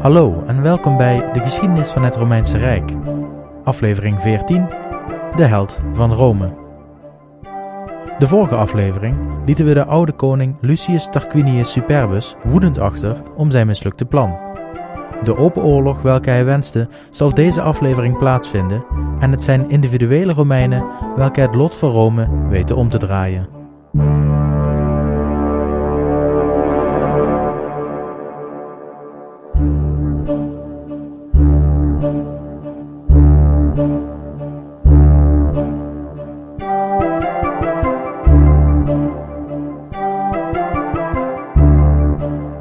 Hallo en welkom bij de geschiedenis van het Romeinse Rijk. Aflevering 14: De held van Rome. De vorige aflevering lieten we de oude koning Lucius Tarquinius Superbus woedend achter om zijn mislukte plan. De open oorlog welke hij wenste zal deze aflevering plaatsvinden en het zijn individuele Romeinen welke het lot van Rome weten om te draaien.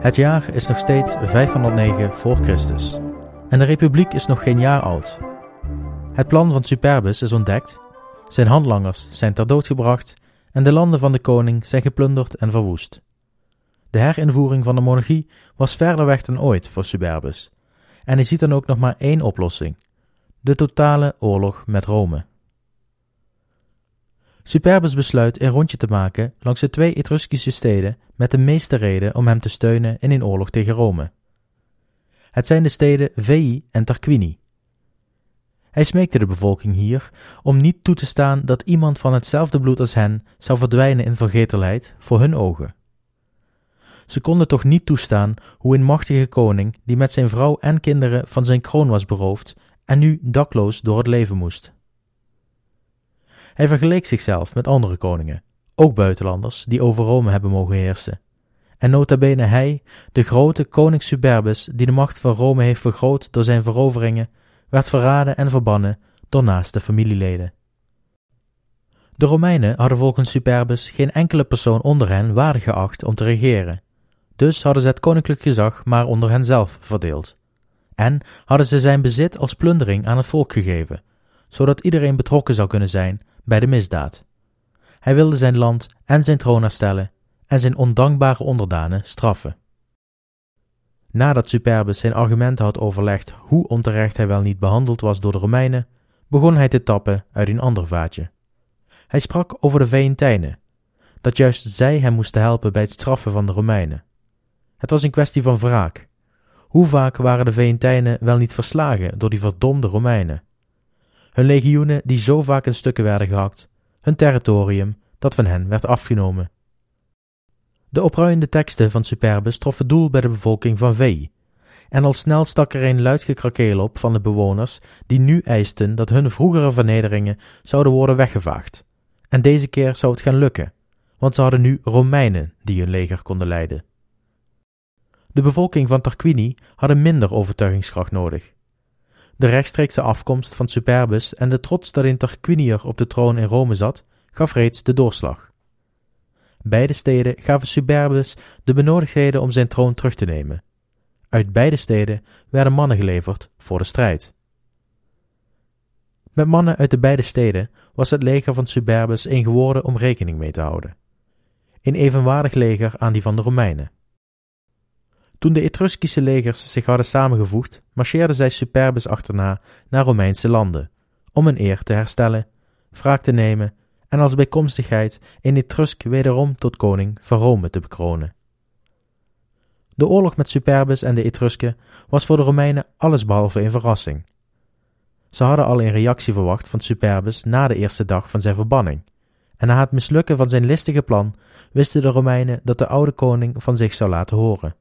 Het jaar is nog steeds 509 voor Christus en de republiek is nog geen jaar oud. Het plan van Superbus is ontdekt, zijn handlangers zijn ter dood gebracht en de landen van de koning zijn geplunderd en verwoest. De herinvoering van de monarchie was verder weg dan ooit voor Superbus en hij ziet dan ook nog maar één oplossing: de totale oorlog met Rome. Superbus besluit een rondje te maken langs de twee Etruskische steden met de meeste reden om hem te steunen in een oorlog tegen Rome. Het zijn de steden Veii en Tarquini. Hij smeekte de bevolking hier om niet toe te staan dat iemand van hetzelfde bloed als hen zou verdwijnen in vergetelheid voor hun ogen. Ze konden toch niet toestaan hoe een machtige koning, die met zijn vrouw en kinderen van zijn kroon was beroofd en nu dakloos door het leven moest. Hij vergeleek zichzelf met andere koningen, ook buitenlanders, die over Rome hebben mogen heersen. En nota bene hij, de grote koning Superbus, die de macht van Rome heeft vergroot door zijn veroveringen, werd verraden en verbannen door naaste familieleden. De Romeinen hadden volgens Superbus geen enkele persoon onder hen waardig geacht om te regeren. Dus hadden ze het koninklijk gezag maar onder hen zelf verdeeld. En hadden ze zijn bezit als plundering aan het volk gegeven, zodat iedereen betrokken zou kunnen zijn bij de misdaad. Hij wilde zijn land en zijn troon herstellen en zijn ondankbare onderdanen straffen. Nadat Superbus zijn argumenten had overlegd hoe onterecht hij wel niet behandeld was door de Romeinen, begon hij te tappen uit een ander vaatje. Hij sprak over de Veentijnen, dat juist zij hem moesten helpen bij het straffen van de Romeinen. Het was een kwestie van wraak. Hoe vaak waren de Veentijnen wel niet verslagen door die verdomde Romeinen? Hun legioenen die zo vaak in stukken werden gehakt, hun territorium dat van hen werd afgenomen. De opruiende teksten van Superbus troffen doel bij de bevolking van Veii, en al snel stak er een luid gekrakeel op van de bewoners die nu eisten dat hun vroegere vernederingen zouden worden weggevaagd. En deze keer zou het gaan lukken, want ze hadden nu Romeinen die hun leger konden leiden. De bevolking van Tarquini hadden minder overtuigingskracht nodig. De rechtstreekse afkomst van Superbus en de trots dat een Tarquinier op de troon in Rome zat, gaf reeds de doorslag. Beide steden gaven Superbus de benodigdheden om zijn troon terug te nemen. Uit beide steden werden mannen geleverd voor de strijd. Met mannen uit de beide steden was het leger van Superbus een geworden om rekening mee te houden. Een evenwaardig leger aan die van de Romeinen. Toen de Etruskische legers zich hadden samengevoegd, marcheerden zij Superbus achterna naar Romeinse landen, om een eer te herstellen, wraak te nemen en als bijkomstigheid een Etrusk wederom tot koning van Rome te bekronen. De oorlog met Superbus en de Etrusken was voor de Romeinen allesbehalve een verrassing. Ze hadden al een reactie verwacht van Superbus na de eerste dag van zijn verbanning, en na het mislukken van zijn listige plan wisten de Romeinen dat de oude koning van zich zou laten horen.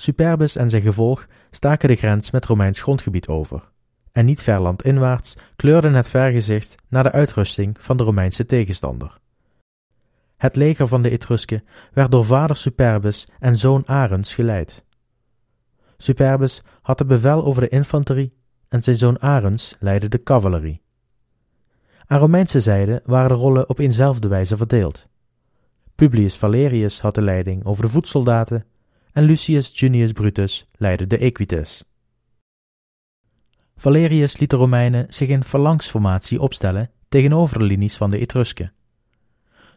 Superbus en zijn gevolg staken de grens met Romeins grondgebied over, en niet ver landinwaarts kleurde het vergezicht naar de uitrusting van de Romeinse tegenstander. Het leger van de Etrusken werd door vader Superbus en zoon Arens geleid. Superbus had het bevel over de infanterie en zijn zoon Arens leidde de cavalerie. Aan Romeinse zijde waren de rollen op eenzelfde wijze verdeeld. Publius Valerius had de leiding over de voetsoldaten en Lucius Junius Brutus leidde de Equites. Valerius liet de Romeinen zich in phalanxformatie opstellen tegenover de linies van de Etrusken.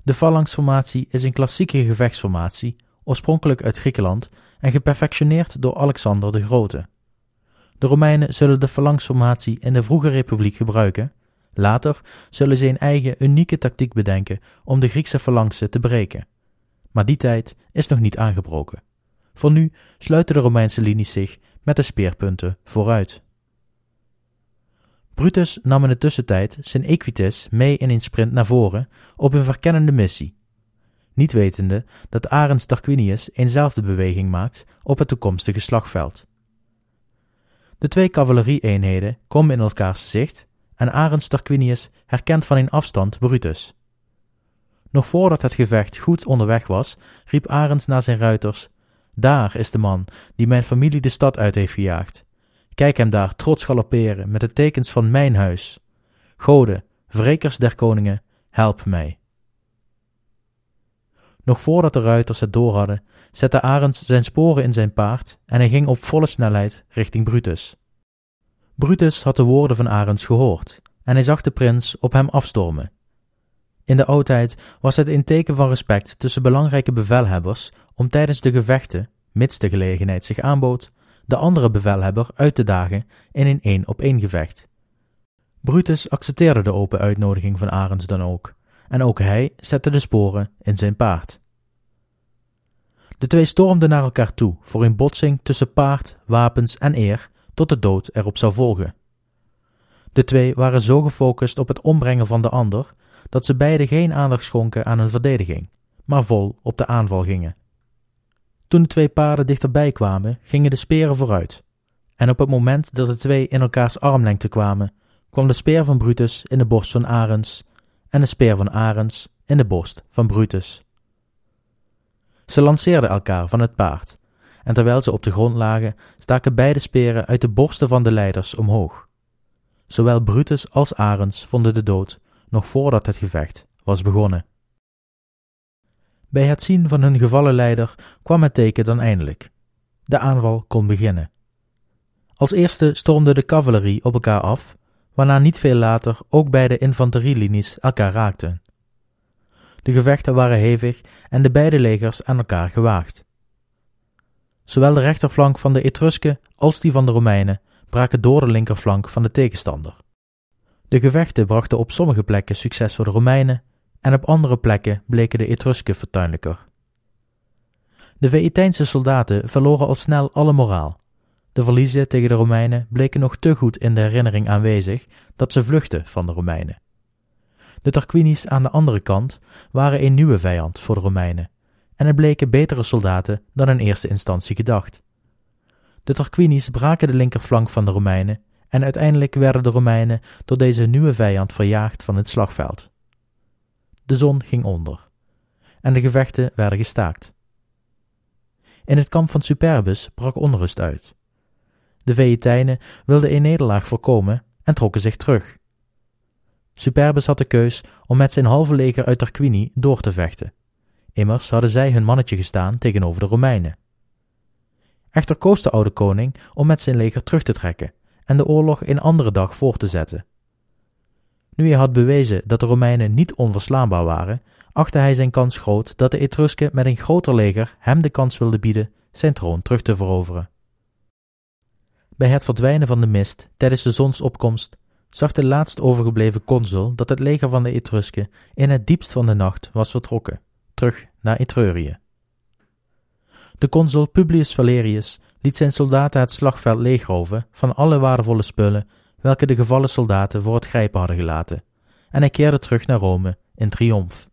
De phalanxformatie is een klassieke gevechtsformatie, oorspronkelijk uit Griekenland en geperfectioneerd door Alexander de Grote. De Romeinen zullen de phalanxformatie in de vroege republiek gebruiken. Later zullen ze een eigen unieke tactiek bedenken om de Griekse phalanxen te breken. Maar die tijd is nog niet aangebroken. Voor nu sluiten de Romeinse linies zich met de speerpunten vooruit. Brutus nam in de tussentijd zijn equites mee in een sprint naar voren op een verkennende missie, niet wetende dat Arens Tarquinius eenzelfde beweging maakt op het toekomstige slagveld. De twee cavalerie-eenheden komen in elkaars zicht en Arens Tarquinius herkent van in afstand Brutus. Nog voordat het gevecht goed onderweg was, riep Arens naar zijn ruiters: Daar is de man die mijn familie de stad uit heeft gejaagd. Kijk hem daar trots galopperen met de tekens van mijn huis. Goden, wrekers der koningen, help mij. Nog voordat de ruiters het door hadden, zette Arends zijn sporen in zijn paard en hij ging op volle snelheid richting Brutus. Brutus had de woorden van Arends gehoord en hij zag de prins op hem afstormen. In de oudheid was het een teken van respect tussen belangrijke bevelhebbers om tijdens de gevechten, mits de gelegenheid zich aanbood, de andere bevelhebber uit te dagen in een één op één gevecht. Brutus accepteerde de open uitnodiging van Arends dan ook, en ook hij zette de sporen in zijn paard. De twee stormden naar elkaar toe voor een botsing tussen paard, wapens en eer, tot de dood erop zou volgen. De twee waren zo gefocust op het ombrengen van de ander dat ze beide geen aandacht schonken aan hun verdediging, maar vol op de aanval gingen. Toen de twee paarden dichterbij kwamen, gingen de speren vooruit. En op het moment dat de twee in elkaars armlengte kwamen, kwam de speer van Brutus in de borst van Arens en de speer van Arens in de borst van Brutus. Ze lanceerden elkaar van het paard, en terwijl ze op de grond lagen, staken beide speren uit de borsten van de leiders omhoog. Zowel Brutus als Arens vonden de dood nog voordat het gevecht was begonnen. Bij het zien van hun gevallen leider kwam het teken dan eindelijk. De aanval kon beginnen. Als eerste stormde de cavalerie op elkaar af, waarna niet veel later ook beide infanterielinies elkaar raakten. De gevechten waren hevig en de beide legers aan elkaar gewaagd. Zowel de rechterflank van de Etrusken als die van de Romeinen braken door de linkerflank van de tegenstander. De gevechten brachten op sommige plekken succes voor de Romeinen en op andere plekken bleken de Etrusken fortuinlijker. De Veïtijnse soldaten verloren al snel alle moraal. De verliezen tegen de Romeinen bleken nog te goed in de herinnering aanwezig dat ze vluchtten van de Romeinen. De Tarquini's aan de andere kant waren een nieuwe vijand voor de Romeinen, en er bleken betere soldaten dan in eerste instantie gedacht. De Tarquini's braken de linkerflank van de Romeinen en uiteindelijk werden de Romeinen door deze nieuwe vijand verjaagd van het slagveld. De zon ging onder en de gevechten werden gestaakt. In het kamp van Superbus brak onrust uit. De Veïtijnen wilden een nederlaag voorkomen en trokken zich terug. Superbus had de keus om met zijn halve leger uit Tarquini door te vechten. Immers hadden zij hun mannetje gestaan tegenover de Romeinen. Echter koos de oude koning om met zijn leger terug te trekken en de oorlog een andere dag voor te zetten. Nu hij had bewezen dat de Romeinen niet onverslaanbaar waren, achtte hij zijn kans groot dat de Etrusken met een groter leger hem de kans wilden bieden zijn troon terug te veroveren. Bij het verdwijnen van de mist tijdens de zonsopkomst zag de laatst overgebleven consul dat het leger van de Etrusken in het diepst van de nacht was vertrokken, terug naar Etrurië. De consul Publius Valerius liet zijn soldaten het slagveld leegroven van alle waardevolle spullen welke de gevallen soldaten voor het grijpen hadden gelaten, en hij keerde terug naar Rome in triomf.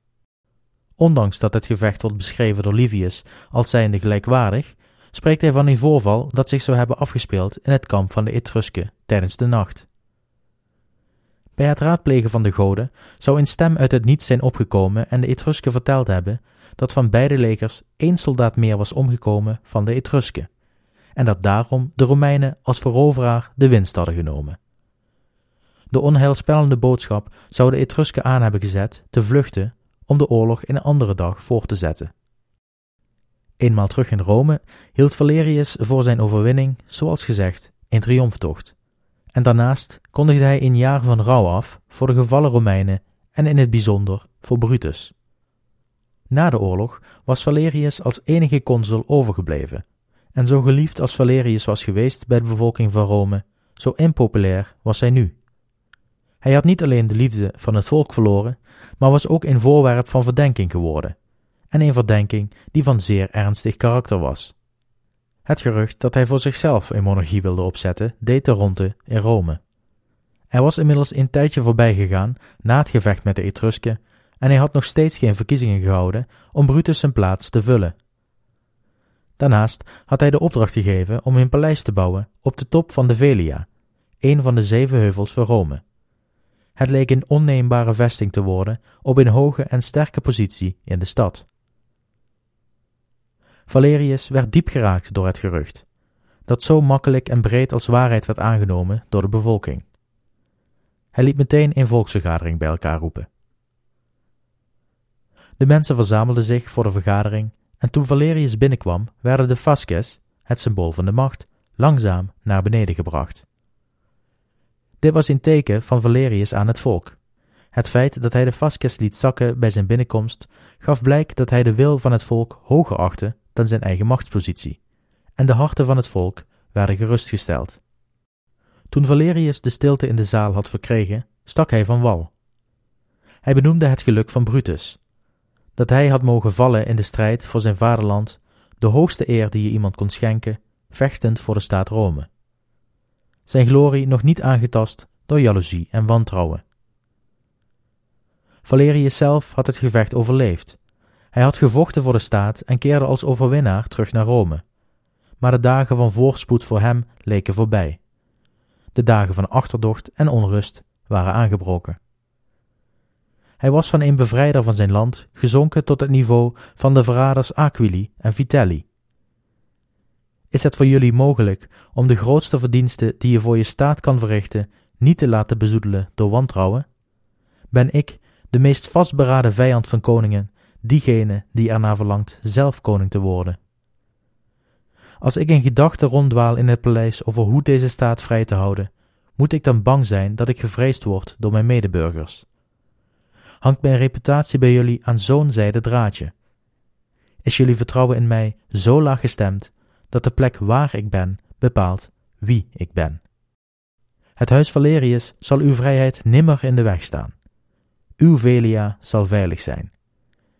Ondanks dat het gevecht wordt beschreven door Livius als zijnde gelijkwaardig, spreekt hij van een voorval dat zich zou hebben afgespeeld in het kamp van de Etrusken tijdens de nacht. Bij het raadplegen van de goden zou een stem uit het niets zijn opgekomen en de Etrusken verteld hebben dat van beide legers één soldaat meer was omgekomen van de Etrusken, en dat daarom de Romeinen als veroveraar de winst hadden genomen. De onheilspellende boodschap zou de Etrusken aan hebben gezet te vluchten om de oorlog een andere dag voor te zetten. Eenmaal terug in Rome hield Valerius voor zijn overwinning, zoals gezegd, een triomftocht. En daarnaast kondigde hij een jaar van rouw af voor de gevallen Romeinen en in het bijzonder voor Brutus. Na de oorlog was Valerius als enige consul overgebleven, en zo geliefd als Valerius was geweest bij de bevolking van Rome, zo impopulair was hij nu. Hij had niet alleen de liefde van het volk verloren, maar was ook een voorwerp van verdenking geworden, en een verdenking die van zeer ernstig karakter was. Het gerucht dat hij voor zichzelf een monarchie wilde opzetten, deed de ronde in Rome. Er was inmiddels een tijdje voorbij gegaan na het gevecht met de Etrusken en hij had nog steeds geen verkiezingen gehouden om Brutus zijn plaats te vullen. Daarnaast had hij de opdracht gegeven om een paleis te bouwen op de top van de Velia, een van de zeven heuvels van Rome. Het leek een onneembare vesting te worden op een hoge en sterke positie in de stad. Valerius werd diep geraakt door het gerucht, dat zo makkelijk en breed als waarheid werd aangenomen door de bevolking. Hij liet meteen een volksvergadering bij elkaar roepen. De mensen verzamelden zich voor de vergadering en toen Valerius binnenkwam, werden de fasces, het symbool van de macht, langzaam naar beneden gebracht. Dit was een teken van Valerius aan het volk. Het feit dat hij de fasces liet zakken bij zijn binnenkomst gaf blijk dat hij de wil van het volk hoger achtte dan zijn eigen machtspositie, en de harten van het volk werden gerustgesteld. Toen Valerius de stilte in de zaal had verkregen, stak hij van wal. Hij benoemde het geluk van Brutus, dat hij had mogen vallen in de strijd voor zijn vaderland, de hoogste eer die je iemand kon schenken, vechtend voor de staat Rome. Zijn glorie nog niet aangetast door jaloezie en wantrouwen. Valerius zelf had het gevecht overleefd. Hij had gevochten voor de staat en keerde als overwinnaar terug naar Rome. Maar de dagen van voorspoed voor hem leken voorbij. De dagen van achterdocht en onrust waren aangebroken. Hij was van een bevrijder van zijn land gezonken tot het niveau van de verraders Aquili en Vitelli. Is het voor jullie mogelijk om de grootste verdiensten die je voor je staat kan verrichten niet te laten bezoedelen door wantrouwen? Ben ik, de meest vastberaden vijand van koningen, diegene die ernaar verlangt zelf koning te worden? Als ik in gedachten ronddwaal in het paleis over hoe deze staat vrij te houden, moet ik dan bang zijn dat ik gevreesd word door mijn medeburgers? Hangt mijn reputatie bij jullie aan zo'n zijde draadje? Is jullie vertrouwen in mij zo laag gestemd dat de plek waar ik ben bepaalt wie ik ben? Het huis Valerius zal uw vrijheid nimmer in de weg staan. Uw Velia zal veilig zijn.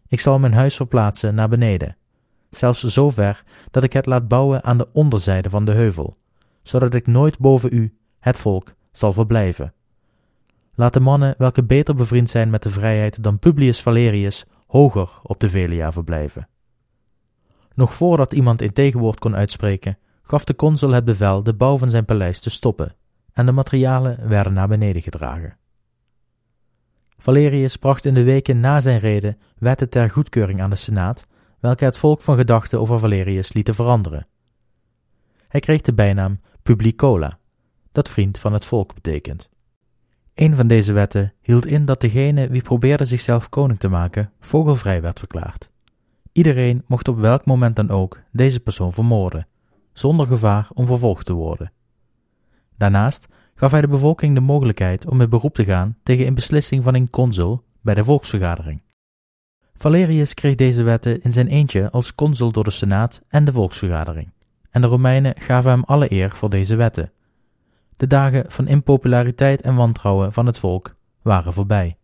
Ik zal mijn huis verplaatsen naar beneden, zelfs zo ver dat ik het laat bouwen aan de onderzijde van de heuvel, zodat ik nooit boven u, het volk, zal verblijven. Laat de mannen welke beter bevriend zijn met de vrijheid dan Publius Valerius hoger op de Velia verblijven. Nog voordat iemand een tegenwoord kon uitspreken, gaf de consul het bevel de bouw van zijn paleis te stoppen en de materialen werden naar beneden gedragen. Valerius bracht in de weken na zijn rede wetten ter goedkeuring aan de Senaat, welke het volk van gedachten over Valerius lieten veranderen. Hij kreeg de bijnaam Publicola, dat vriend van het volk betekent. Een van deze wetten hield in dat degene wie probeerde zichzelf koning te maken vogelvrij werd verklaard. Iedereen mocht op welk moment dan ook deze persoon vermoorden, zonder gevaar om vervolgd te worden. Daarnaast gaf hij de bevolking de mogelijkheid om in beroep te gaan tegen een beslissing van een consul bij de volksvergadering. Valerius kreeg deze wetten in zijn eentje als consul door de Senaat en de volksvergadering, en de Romeinen gaven hem alle eer voor deze wetten, de dagen van impopulariteit en wantrouwen van het volk waren voorbij.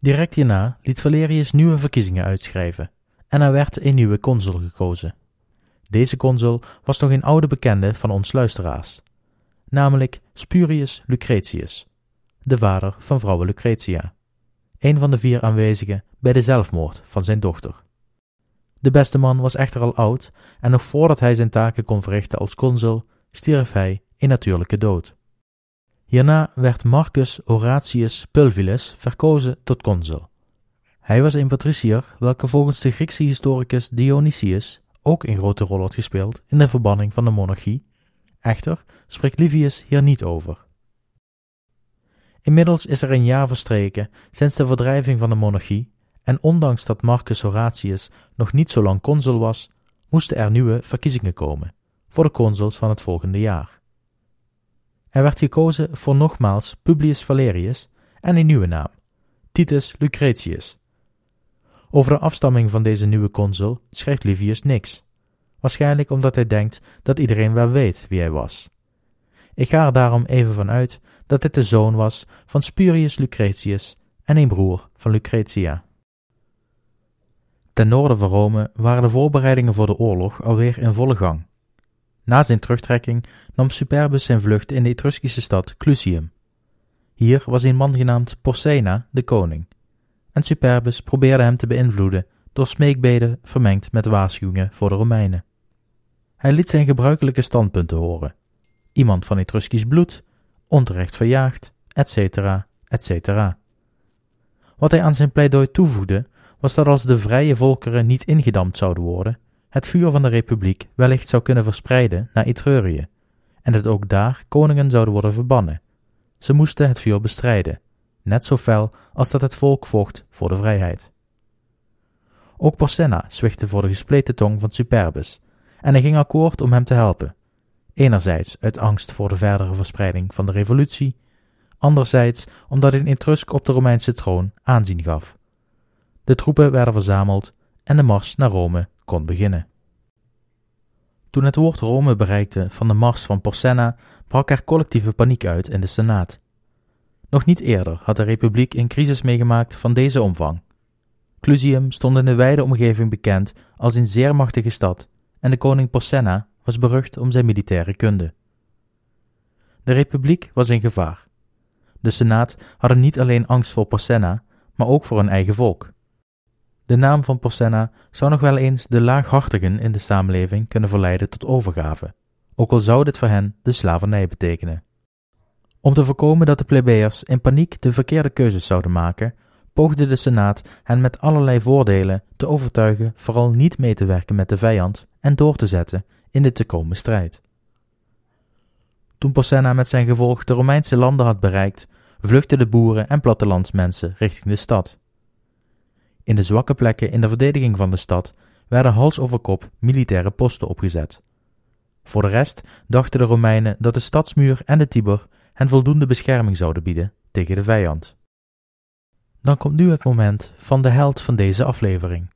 Direct hierna liet Valerius nieuwe verkiezingen uitschrijven en er werd een nieuwe consul gekozen. Deze consul was nog een oude bekende van ons luisteraars, namelijk Spurius Lucretius, de vader van vrouwe Lucretia, een van de vier aanwezigen bij de zelfmoord van zijn dochter. De beste man was echter al oud en nog voordat hij zijn taken kon verrichten als consul, stierf hij in natuurlijke dood. Hierna werd Marcus Horatius Pulvillus verkozen tot consul. Hij was een patricier welke volgens de Griekse historicus Dionysius ook een grote rol had gespeeld in de verbanning van de monarchie. Echter spreekt Livius hier niet over. Inmiddels is er een jaar verstreken sinds de verdrijving van de monarchie, en ondanks dat Marcus Horatius nog niet zo lang consul was, moesten er nieuwe verkiezingen komen voor de consuls van het volgende jaar. Er werd gekozen voor nogmaals Publius Valerius en een nieuwe naam, Titus Lucretius. Over de afstamming van deze nieuwe consul schrijft Livius niks, waarschijnlijk omdat hij denkt dat iedereen wel weet wie hij was. Ik ga er daarom even van uit dat dit de zoon was van Spurius Lucretius en een broer van Lucretia. Ten noorden van Rome waren de voorbereidingen voor de oorlog alweer in volle gang. Na zijn terugtrekking nam Superbus zijn vlucht in de Etruskische stad Clusium. Hier was een man genaamd Porsena de koning, en Superbus probeerde hem te beïnvloeden door smeekbeden vermengd met waarschuwingen voor de Romeinen. Hij liet zijn gebruikelijke standpunten horen: iemand van Etruskisch bloed, onterecht verjaagd, etc., etc. Wat hij aan zijn pleidooi toevoegde, was dat als de vrije volkeren niet ingedamd zouden worden, het vuur van de republiek wellicht zou kunnen verspreiden naar Etrurië, en dat ook daar koningen zouden worden verbannen. Ze moesten het vuur bestrijden, net zo fel als dat het volk vocht voor de vrijheid. Ook Porsenna zwichtte voor de gespleten tong van Superbus, en hij ging akkoord om hem te helpen, enerzijds uit angst voor de verdere verspreiding van de revolutie, anderzijds omdat een Etrusk op de Romeinse troon aanzien gaf. De troepen werden verzameld en de mars naar Rome kon beginnen. Toen het woord Rome bereikte van de mars van Porsenna, brak er collectieve paniek uit in de Senaat. Nog niet eerder had de Republiek een crisis meegemaakt van deze omvang. Clusium stond in de wijde omgeving bekend als een zeer machtige stad en de koning Porsenna was berucht om zijn militaire kunde. De Republiek was in gevaar. De Senaat hadden niet alleen angst voor Porsenna, maar ook voor hun eigen volk. De naam van Porsenna zou nog wel eens de laaghartigen in de samenleving kunnen verleiden tot overgave, ook al zou dit voor hen de slavernij betekenen. Om te voorkomen dat de plebeiers in paniek de verkeerde keuzes zouden maken, poogde de Senaat hen met allerlei voordelen te overtuigen vooral niet mee te werken met de vijand en door te zetten in de te komen strijd. Toen Porsenna met zijn gevolg de Romeinse landen had bereikt, vluchtten de boeren en plattelandsmensen richting de stad. In de zwakke plekken in de verdediging van de stad werden hals over kop militaire posten opgezet. Voor de rest dachten de Romeinen dat de stadsmuur en de Tiber hen voldoende bescherming zouden bieden tegen de vijand. Dan komt nu het moment van de held van deze aflevering.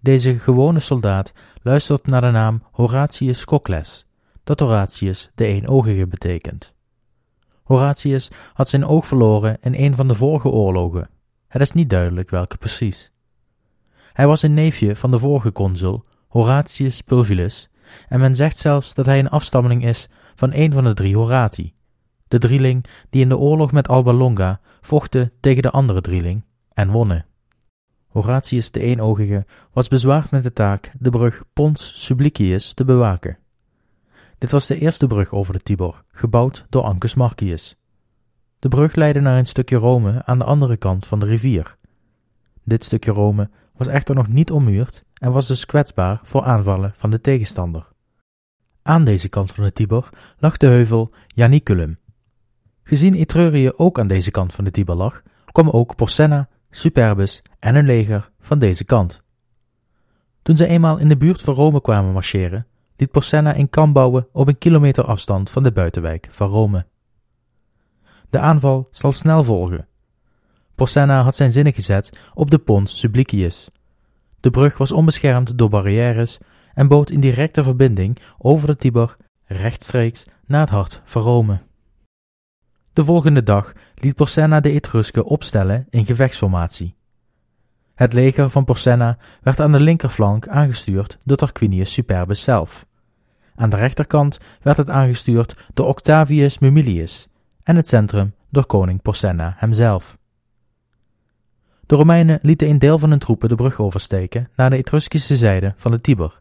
Deze gewone soldaat luistert naar de naam Horatius Cocles, dat Horatius de eenoogige betekent. Horatius had zijn oog verloren in een van de vorige oorlogen. Het is niet duidelijk welke precies. Hij was een neefje van de vorige consul, Horatius Pulvillus, en men zegt zelfs dat hij een afstammeling is van een van de drie Horati, de drieling die in de oorlog met Alba Longa vochten tegen de andere drieling en wonnen. Horatius de Eenoogige was bezwaard met de taak de brug Pons Sublicius te bewaken. Dit was de eerste brug over de Tibor, gebouwd door Ancus Marcius. De brug leidde naar een stukje Rome aan de andere kant van de rivier. Dit stukje Rome was echter nog niet ommuurd en was dus kwetsbaar voor aanvallen van de tegenstander. Aan deze kant van de Tiber lag de heuvel Janiculum. Gezien Etrurië ook aan deze kant van de Tiber lag, kwam ook Porsenna, Superbus en hun leger van deze kant. Toen ze eenmaal in de buurt van Rome kwamen marcheren, liet Porsenna een kamp bouwen op een kilometer afstand van de buitenwijk van Rome. De aanval zal snel volgen. Porsenna had zijn zinnen gezet op de Pons Sublicius. De brug was onbeschermd door barrières en bood in directe verbinding over de Tiber rechtstreeks naar het hart van Rome. De volgende dag liet Porsenna de Etrusken opstellen in gevechtsformatie. Het leger van Porsenna werd aan de linkerflank aangestuurd door Tarquinius Superbus zelf. Aan de rechterkant werd het aangestuurd door Octavius Mumilius en het centrum door koning Porsenna hemzelf. De Romeinen lieten een deel van hun troepen de brug oversteken naar de Etruskische zijde van de Tiber,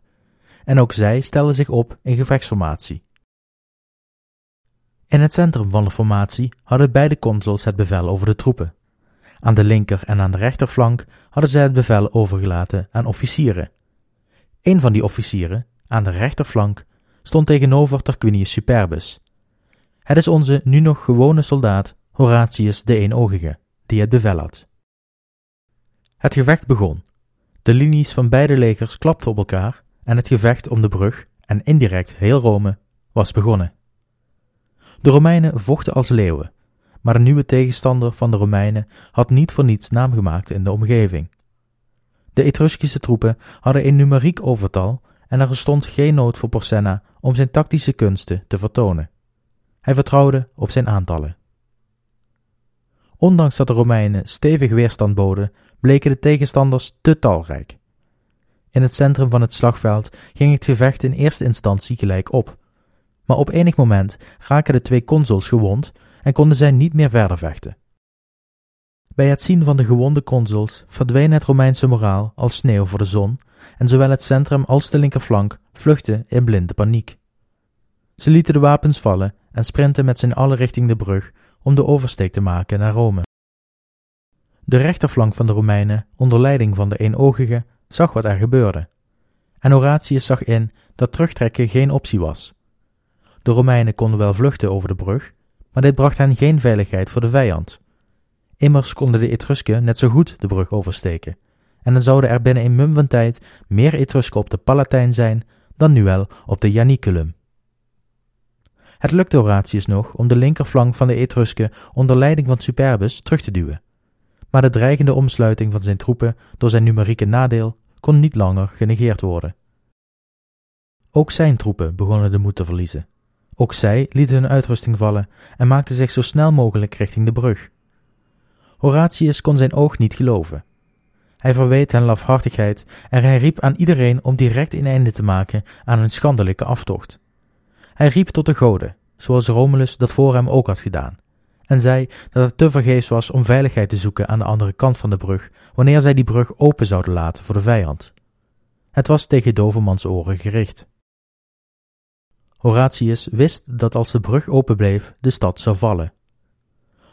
en ook zij stelden zich op in gevechtsformatie. In het centrum van de formatie hadden beide consuls het bevel over de troepen. Aan de linker en aan de rechterflank hadden zij het bevel overgelaten aan officieren. Een van die officieren, aan de rechterflank, stond tegenover Tarquinius Superbus. Het is onze nu nog gewone soldaat Horatius de Eenoogige, die het bevel had. Het gevecht begon. De linies van beide legers klapten op elkaar en het gevecht om de brug en indirect heel Rome was begonnen. De Romeinen vochten als leeuwen, maar de nieuwe tegenstander van de Romeinen had niet voor niets naam gemaakt in de omgeving. De Etruskische troepen hadden een numeriek overtal en er stond geen nood voor Porsenna om zijn tactische kunsten te vertonen. Hij vertrouwde op zijn aantallen. Ondanks dat de Romeinen stevig weerstand boden, bleken de tegenstanders te talrijk. In het centrum van het slagveld ging het gevecht in eerste instantie gelijk op, maar op enig moment raken de twee consuls gewond en konden zij niet meer verder vechten. Bij het zien van de gewonde consuls verdween het Romeinse moraal als sneeuw voor de zon en zowel het centrum als de linkerflank vluchtten in blinde paniek. Ze lieten de wapens vallen en sprintten met z'n allen richting de brug om de oversteek te maken naar Rome. De rechterflank van de Romeinen, onder leiding van de eenoogige, zag wat er gebeurde. En Horatius zag in dat terugtrekken geen optie was. De Romeinen konden wel vluchten over de brug, maar dit bracht hen geen veiligheid voor de vijand. Immers konden de Etrusken net zo goed de brug oversteken, en dan zouden er binnen een mum van tijd meer Etrusken op de Palatijn zijn dan nu wel op de Janiculum. Het lukte Horatius nog om de linkerflank van de Etrusken onder leiding van Superbus terug te duwen. Maar de dreigende omsluiting van zijn troepen door zijn numerieke nadeel kon niet langer genegeerd worden. Ook zijn troepen begonnen de moed te verliezen. Ook zij lieten hun uitrusting vallen en maakten zich zo snel mogelijk richting de brug. Horatius kon zijn oog niet geloven. Hij verweet hen lafhartigheid en hij riep aan iedereen om direct een einde te maken aan hun schandelijke aftocht. Hij riep tot de goden, zoals Romulus dat voor hem ook had gedaan, en zei dat het te vergeefs was om veiligheid te zoeken aan de andere kant van de brug, wanneer zij die brug open zouden laten voor de vijand. Het was tegen Dovermans oren gericht. Horatius wist dat als de brug open bleef, de stad zou vallen.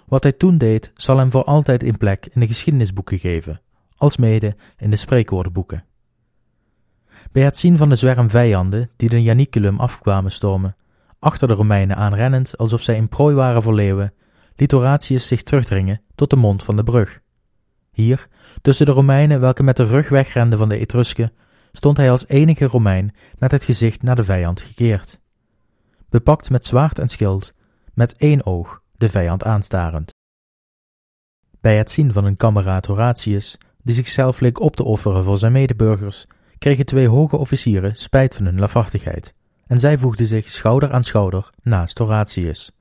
Wat hij toen deed, zal hem voor altijd in plek in de geschiedenisboeken geven, alsmede in de spreekwoordenboeken. Bij het zien van de zwerm vijanden die de Janiculum afkwamen stormen, achter de Romeinen aanrennend alsof zij in prooi waren voor leeuwen, liet Horatius zich terugdringen tot de mond van de brug. Hier, tussen de Romeinen welke met de rug wegrenden van de Etrusken, stond hij als enige Romein met het gezicht naar de vijand gekeerd. Bepakt met zwaard en schild, met één oog de vijand aanstarend. Bij het zien van een kameraad Horatius, die zichzelf leek op te offeren voor zijn medeburgers, kregen twee hoge officieren spijt van hun lafhartigheid, en zij voegden zich schouder aan schouder naast Horatius.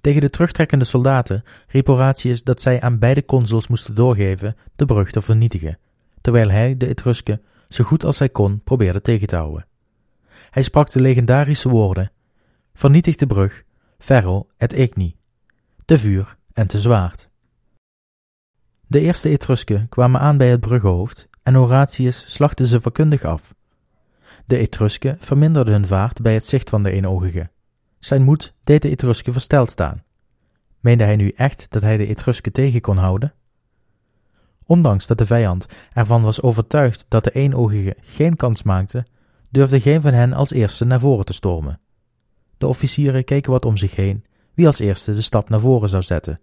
Tegen de terugtrekkende soldaten riep Horatius dat zij aan beide consuls moesten doorgeven de brug te vernietigen, terwijl hij de Etrusken zo goed als hij kon probeerde tegen te houden. Hij sprak de legendarische woorden: Vernietig de brug, ferro et igni, te vuur en te zwaard. De eerste Etrusken kwamen aan bij het bruggenhoofd en Horatius slachtte ze vakkundig af. De Etrusken verminderden hun vaart bij het zicht van de eenogige. Zijn moed deed de Etrusken versteld staan. Meende hij nu echt dat hij de Etrusken tegen kon houden? Ondanks dat de vijand ervan was overtuigd dat de eenogige geen kans maakte, durfde geen van hen als eerste naar voren te stormen. De officieren keken wat om zich heen, wie als eerste de stap naar voren zou zetten.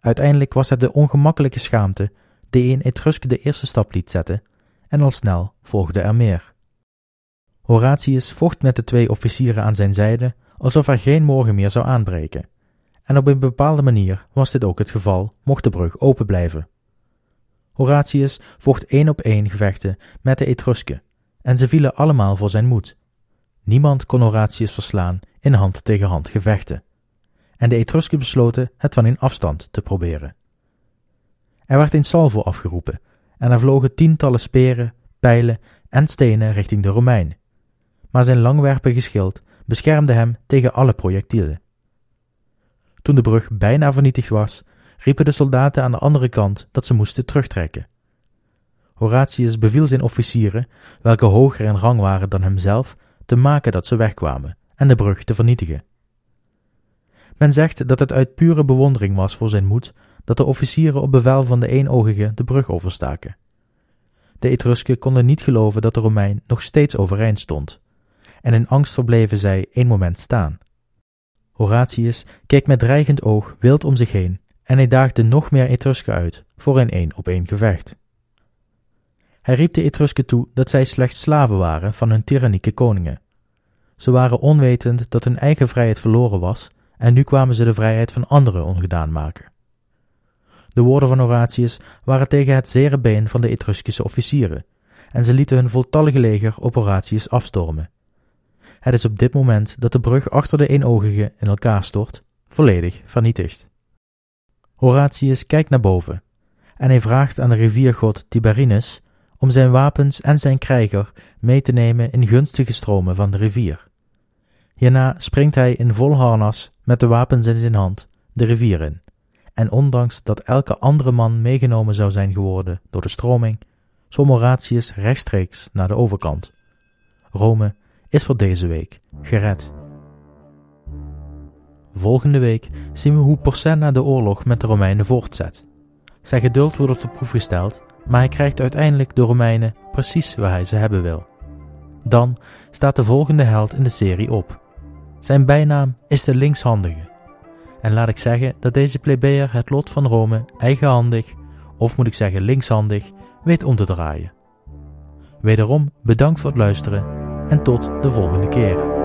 Uiteindelijk was het de ongemakkelijke schaamte die een Etrusk de eerste stap liet zetten, en al snel volgde er meer. Horatius vocht met de twee officieren aan zijn zijde alsof er geen morgen meer zou aanbreken, en op een bepaalde manier was dit ook het geval, mocht de brug open blijven. Horatius vocht één op één gevechten met de Etrusken, en ze vielen allemaal voor zijn moed. Niemand kon Horatius verslaan in hand tegen hand gevechten, en de Etrusken besloten het van in afstand te proberen. Er werd een salvo afgeroepen, en er vlogen tientallen speren, pijlen en stenen richting de Romein. Maar zijn langwerpige schild beschermde hem tegen alle projectielen. Toen de brug bijna vernietigd was, riepen de soldaten aan de andere kant dat ze moesten terugtrekken. Horatius beviel zijn officieren, welke hoger in rang waren dan hemzelf, te maken dat ze wegkwamen en de brug te vernietigen. Men zegt dat het uit pure bewondering was voor zijn moed dat de officieren op bevel van de eenoogige de brug overstaken. De Etrusken konden niet geloven dat de Romein nog steeds overeind stond, en in angst verbleven zij een moment staan. Horatius keek met dreigend oog wild om zich heen en hij daagde nog meer Etrusken uit voor een één op één gevecht. Hij riep de Etrusken toe dat zij slechts slaven waren van hun tyrannieke koningen. Ze waren onwetend dat hun eigen vrijheid verloren was en nu kwamen ze de vrijheid van anderen ongedaan maken. De woorden van Horatius waren tegen het zere been van de Etruskische officieren, en ze lieten hun voltallige leger op Horatius afstormen. Het is op dit moment dat de brug achter de eenoogige in elkaar stort, volledig vernietigd. Horatius kijkt naar boven, en hij vraagt aan de riviergod Tiberinus om zijn wapens en zijn krijger mee te nemen in gunstige stromen van de rivier. Hierna springt hij in vol harnas met de wapens in zijn hand de rivier in. En ondanks dat elke andere man meegenomen zou zijn geworden door de stroming, zwom Horatius rechtstreeks naar de overkant. Rome is voor deze week gered. Volgende week zien we hoe Porsenna de oorlog met de Romeinen voortzet. Zijn geduld wordt op de proef gesteld, maar hij krijgt uiteindelijk de Romeinen precies waar hij ze hebben wil. Dan staat de volgende held in de serie op. Zijn bijnaam is de linkshandige. En laat ik zeggen dat deze plebejer het lot van Rome eigenhandig, of moet ik zeggen linkshandig, weet om te draaien. Wederom bedankt voor het luisteren en tot de volgende keer.